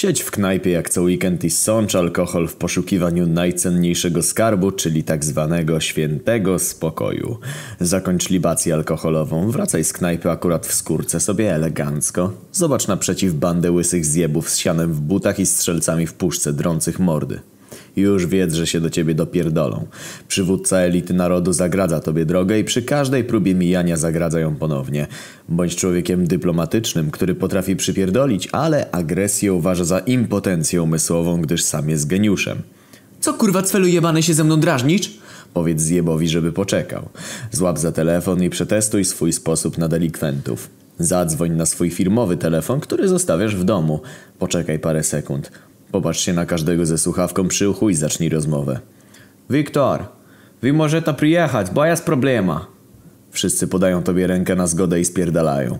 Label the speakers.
Speaker 1: Siedź w knajpie jak co weekend i sącz alkohol w poszukiwaniu najcenniejszego skarbu, czyli tak zwanego świętego spokoju. Zakończ libację alkoholową, wracaj z knajpy akurat w skórce sobie elegancko. Zobacz naprzeciw bandę łysych zjebów z sianem w butach i strzelcami w puszce drących mordy. Już wiedz, że się do ciebie dopierdolą. Przywódca elity narodu zagradza tobie drogę i przy każdej próbie mijania zagradza ją ponownie. Bądź człowiekiem dyplomatycznym, który potrafi przypierdolić, ale agresję uważa za impotencję umysłową, gdyż sam jest geniuszem.
Speaker 2: Co kurwa cwelu jebany się ze mną drażnisz?
Speaker 1: Powiedz zjebowi, żeby poczekał. Złap za telefon i przetestuj swój sposób na delikwentów. Zadzwoń na swój firmowy telefon, który zostawiasz w domu. Poczekaj parę sekund. Popatrz się na każdego ze słuchawką przy uchu i zacznij rozmowę.
Speaker 2: Wiktor, wy możecie przyjechać, bo jest problema.
Speaker 1: Wszyscy podają tobie rękę na zgodę i spierdalają.